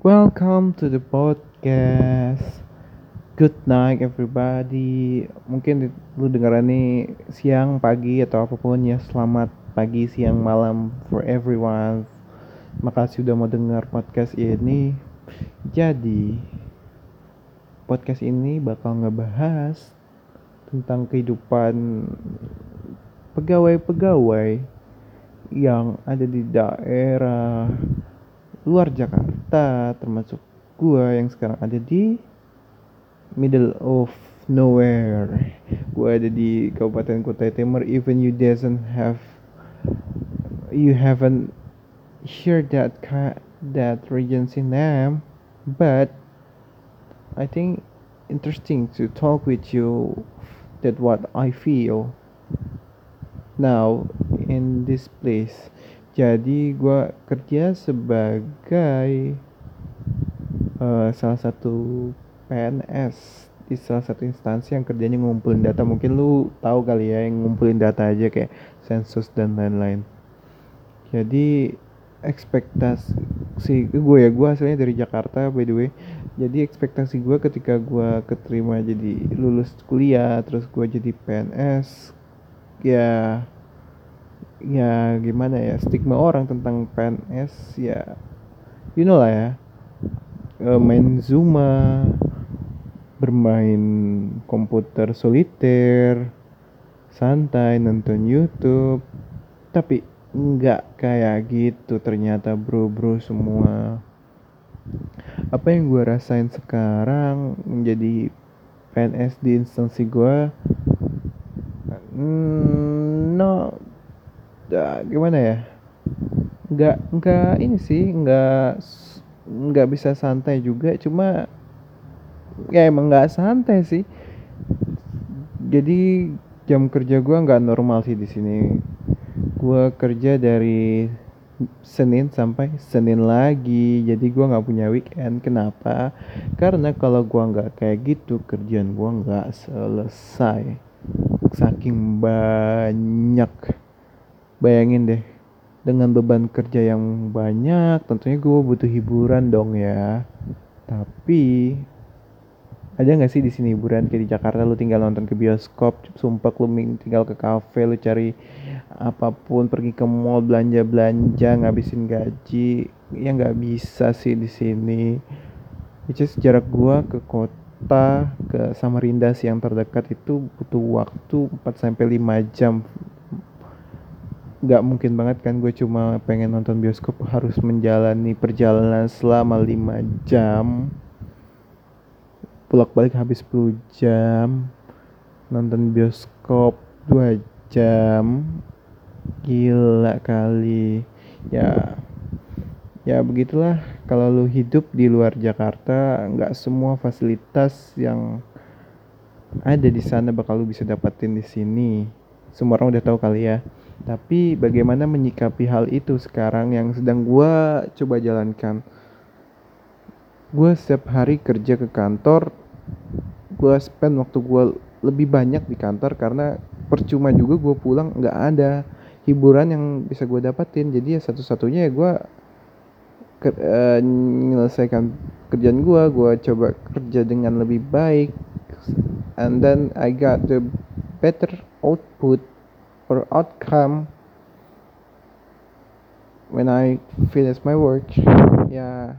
Welcome to the podcast. Good night everybody. Mungkin lu dengeran nih siang, pagi atau apa pun ya. Selamat pagi, siang, malam for everyone. Makasih udah mau dengar podcast ini. Jadi podcast ini bakal ngebahas tentang kehidupan pegawai-pegawai yang ada di daerah luar Jakarta termasuk gua yang sekarang ada di middle of nowhere. Gua ada di Kabupaten Kutai Timur even you doesn't have you haven't heard that that regency name but I think interesting to talk with you that what I feel now in this place jadi gue kerja sebagai uh, salah satu PNS di salah satu instansi yang kerjanya ngumpulin data. Mungkin lu tahu kali ya yang ngumpulin data aja kayak sensus dan lain-lain. Jadi ekspektasi gue ya gue asalnya dari Jakarta by the way. Jadi ekspektasi gue ketika gue keterima jadi lulus kuliah terus gue jadi PNS ya ya gimana ya stigma orang tentang PNS ya you know lah ya. Uh, main Zuma bermain komputer soliter santai nonton YouTube tapi nggak kayak gitu ternyata bro bro semua. Apa yang gue rasain sekarang menjadi PNS di instansi gue hmm, no uh, gimana ya? Nggak nggak ini sih nggak nggak bisa santai juga cuma ya emang nggak santai sih. Jadi jam kerja gue nggak normal sih di sini. Gue kerja dari Senin sampai Senin lagi jadi gue nggak punya weekend. Kenapa? Karena kalau gue nggak kayak gitu kerjaan gue nggak selesai. Saking banyak Bayangin deh, dengan beban kerja yang banyak, tentunya gue butuh hiburan dong ya. Tapi ada nggak sih di sini hiburan kayak di Jakarta lu tinggal nonton ke bioskop, sumpah lu tinggal ke kafe, lu cari apa pun, pergi ke mall belanja belanja, ngabisin gaji, ya nggak bisa sih di sini. Is jarak gua ke kota ke Samarinda sih yang terdekat itu butuh waktu 4 sampai 5 jam nggak mungkin banget kan gue cuma pengen nonton bioskop harus menjalani perjalanan selama 5 jam. Pulang balik habis 10 jam nonton bioskop 2 jam. Gila kali. Ya ya begitulah. Kalau lu hidup di luar Jakarta nggak semua fasilitas yang ada di sana bakal lu bisa dapatin di sini. Semua orang udah tahu kali ya tapi bagaimana menyikapi hal itu sekarang yang sedang gue coba jalankan. Gue setiap hari kerja ke kantor, gue spend waktu gue lebih banyak di kantor karena percuma juga gue pulang nggak ada hiburan yang bisa gue dapatin. Jadi ya satu-satunya ya gue ke, uh, menyelesaikan kerjaan gue, gue coba kerja dengan lebih baik, and then I got the better output or outcome. When I finish my work ya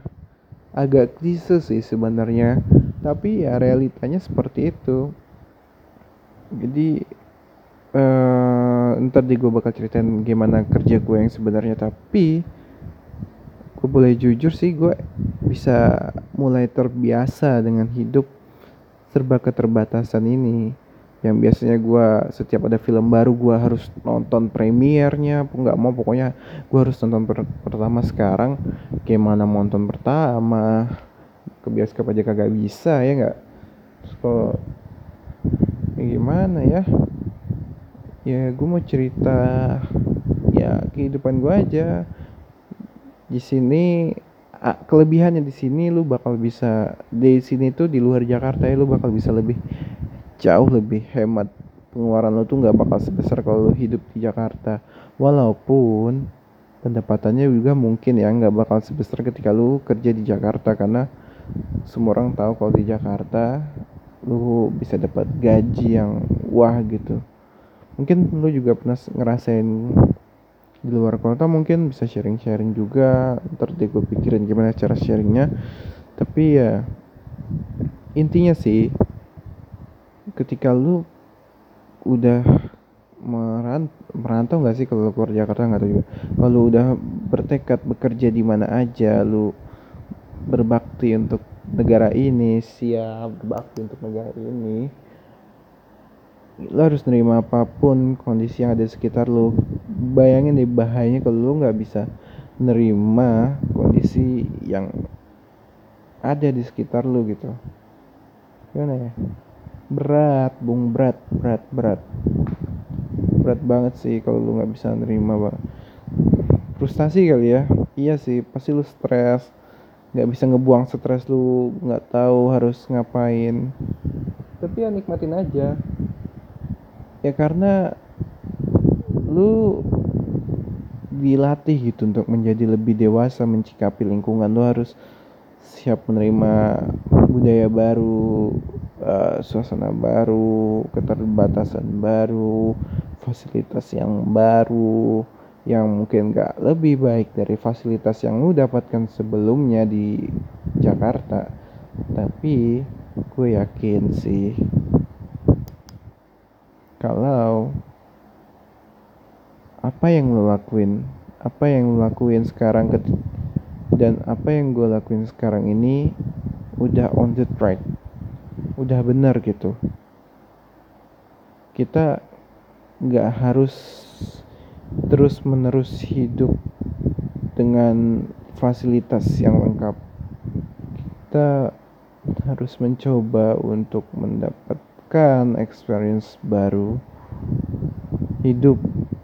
agak klise sih sebenarnya. Tapi ya realitanya seperti itu. Jadi uh, ntar di gue bakal ceritain gimana kerja gue yang sebenarnya. Tapi gue boleh jujur sih gue bisa mulai terbiasa dengan hidup serba keterbatasan ini yang biasanya gue setiap ada film baru gue harus nonton premiernya nggak mau pokoknya gue harus nonton per pertama sekarang. Gimana mau nonton pertama? Ke bioskop aja kagak bisa ya nggak? Kok ya gimana ya? Ya gue mau cerita ya kehidupan gue aja. Di sini kelebihannya di sini lu bakal bisa di sini tuh di luar Jakarta ya lu bakal bisa lebih jauh lebih hemat. Pengeluaran lo tuh nggak bakal sebesar kalau lo hidup di Jakarta. Walaupun pendapatannya juga mungkin ya nggak bakal sebesar ketika lu kerja di Jakarta. Karena semua orang tahu kalau di Jakarta lu bisa dapat gaji yang wah gitu. Mungkin lu juga pernah ngerasain di luar kota mungkin bisa sharing-sharing juga. Ntar deh gue pikirin gimana cara sharingnya. Tapi ya intinya sih ketika lu udah merantau nggak sih kalau keluar Jakarta? Nggak tahu juga. Kalau udah bertekad bekerja di mana aja lu berbakti untuk negara ini siap berbakti untuk negara ini lo harus nerima apa pun kondisi yang ada di sekitar lo bayangin deh bahayanya kalau lo nggak bisa nerima kondisi yang ada di sekitar lo gitu. Gimana ya berat bung berat berat berat. Berat banget sih kalau lu nggak bisa nerima bang frustasi kali ya. Iya sih pasti lu stres. Nggak bisa ngebuang stres lu nggak tahu harus ngapain. Tapi ya nikmatin aja. Ya karena lu dilatih gitu untuk menjadi lebih dewasa mencikapi lingkungan. Lu harus siap menerima budaya baru uh, suasana baru keterbatasan baru fasilitas yang baru yang mungkin gak lebih baik dari fasilitas yang lu dapatkan sebelumnya di Jakarta. Tapi gue yakin sih kalau apa yang lo lakuin apa yang lo lakuin sekarang dan apa yang gue lakuin sekarang ini udah on the track udah benar gitu. Kita nggak harus terus menerus hidup dengan fasilitas yang lengkap. Kita harus mencoba untuk mendapatkan experience baru hidup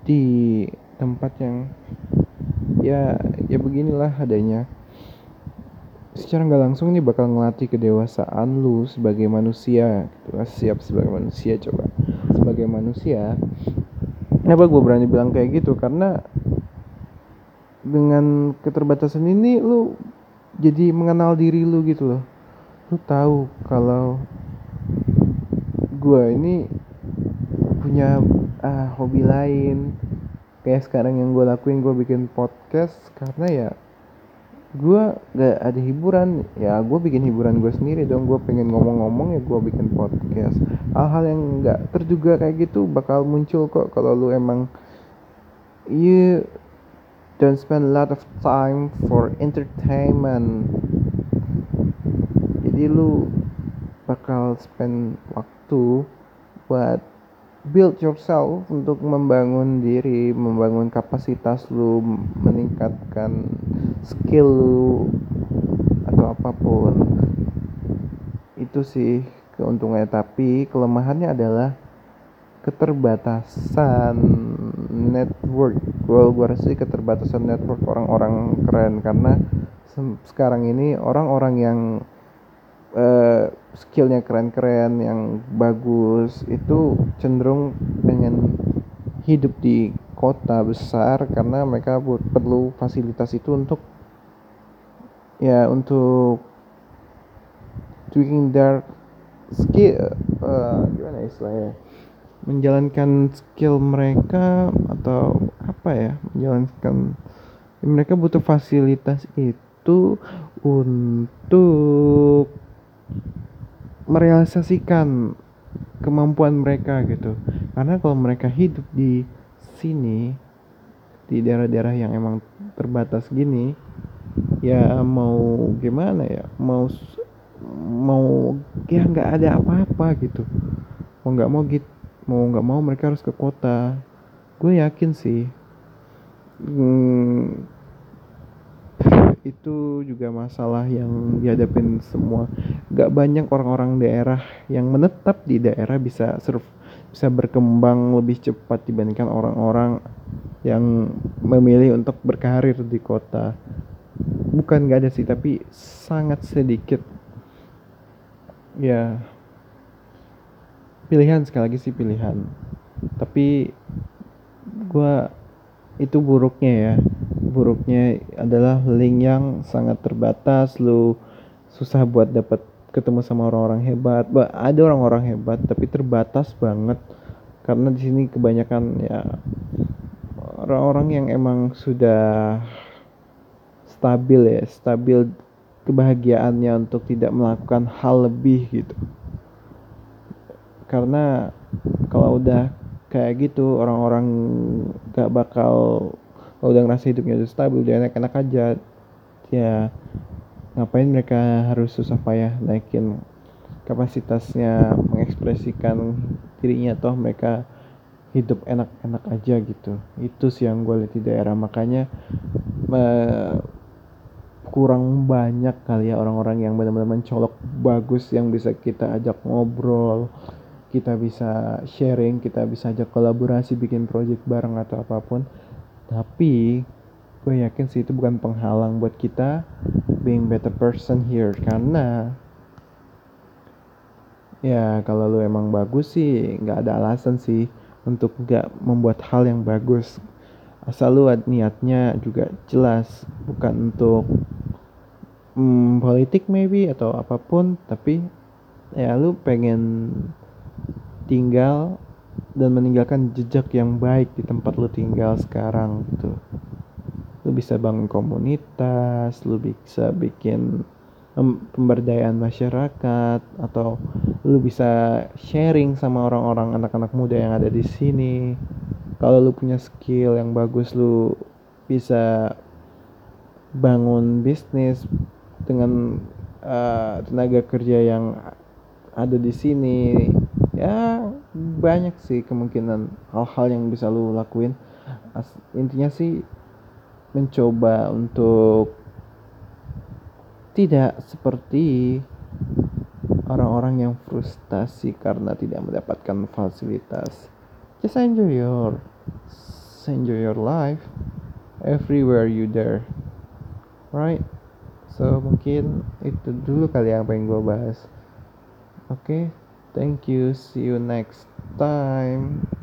di tempat yang ya ya beginilah adanya secara nggak langsung ini bakal ngelatih kedewasaan lu sebagai manusia gitu. Siap sebagai manusia coba. Sebagai manusia kenapa gue berani bilang kayak gitu? Karena dengan keterbatasan ini lu jadi mengenal diri lu gitu loh. Lu tahu kalau gue ini punya ah, hobi lain. Kayak sekarang yang gue lakuin gue bikin podcast karena ya gue gak ada hiburan. Ya gue bikin hiburan gue sendiri dong. Gue pengen ngomong-ngomong ya gue bikin podcast. Hal-hal yang gak terduga kayak gitu bakal muncul kok kalau lu emang you don't spend a lot of time for entertainment. Jadi lu bakal spend waktu buat build yourself untuk membangun diri, membangun kapasitas lu, meningkatkan skill lu atau apa pun. Itu sih keuntungannya, tapi kelemahannya adalah keterbatasan network. Gue gua rasa keterbatasan network orang-orang keren karena sekarang ini orang-orang yang uh, skillnya keren-keren yang bagus itu cenderung pengen hidup di kota besar karena mereka perlu fasilitas itu untuk ya untuk tweaking their skill uh, gimana istilahnya? Menjalankan skill mereka atau apa ya? Menjalankan mereka butuh fasilitas itu untuk merealisasikan kemampuan mereka gitu. Karena kalau mereka hidup di sini di daerah-daerah yang emang terbatas gini ya mau gimana ya? Mau mau ya nggak ada apa-apa gitu. Mau nggak mau gitu mau nggak mau mereka harus ke kota. Gue yakin sih hmm, itu juga masalah yang dihadapin semua. Gak banyak orang-orang daerah yang menetap di daerah bisa surf bisa berkembang lebih cepat dibandingkan orang-orang yang memilih untuk berkarir di kota. Bukan gak ada sih tapi sangat sedikit. Ya pilihan sekali lagi sih pilihan. Tapi gue itu buruknya ya buruknya adalah link yang sangat terbatas. Lu susah buat dapat ketemu sama orang-orang hebat. Bah, ada orang-orang hebat tapi terbatas banget. Karena di sini kebanyakan ya orang-orang yang emang sudah stabil ya stabil kebahagiaannya untuk tidak melakukan hal lebih gitu. Karena kalau udah kayak gitu orang-orang gak bakal kalau udah ngerasa hidupnya udah stabil dia enak-enak aja ya ngapain mereka harus susah payah naikin kapasitasnya mengekspresikan dirinya toh mereka hidup enak-enak aja gitu. Itu sih yang gue lihat di daerah. Makanya uh, kurang banyak kali ya orang-orang yang benar-benar mencolok bagus yang bisa kita ajak ngobrol kita bisa sharing kita bisa ajak kolaborasi bikin project bareng atau apa pun tapi gue yakin sih itu bukan penghalang buat kita being better person here. Karena ya kalau lu emang bagus sih nggak ada alasan sih untuk nggak membuat hal yang bagus. Asal lu niatnya juga jelas bukan untuk hmm, politik maybe atau apa pun tapi ya lu pengen tinggal dan meninggalkan jejak yang baik di tempat lu tinggal sekarang gitu. Lu bisa bangun komunitas lu bisa bikin pemberdayaan masyarakat atau lu bisa sharing sama orang-orang anak-anak muda yang ada di sini. Kalau lu punya skill yang bagus lu bisa bangun bisnis dengan uh, tenaga kerja yang ada di sini ya banyak sih kemungkinan hal-hal yang bisa lu lakuin. As, intinya sih mencoba untuk tidak seperti orang-orang yang frustasi karena tidak mendapatkan fasilitas. Just enjoy your enjoy your life everywhere you there right? So mungkin itu dulu kali yang pengen gue bahas. Oke? okay? Thank you. See you next time.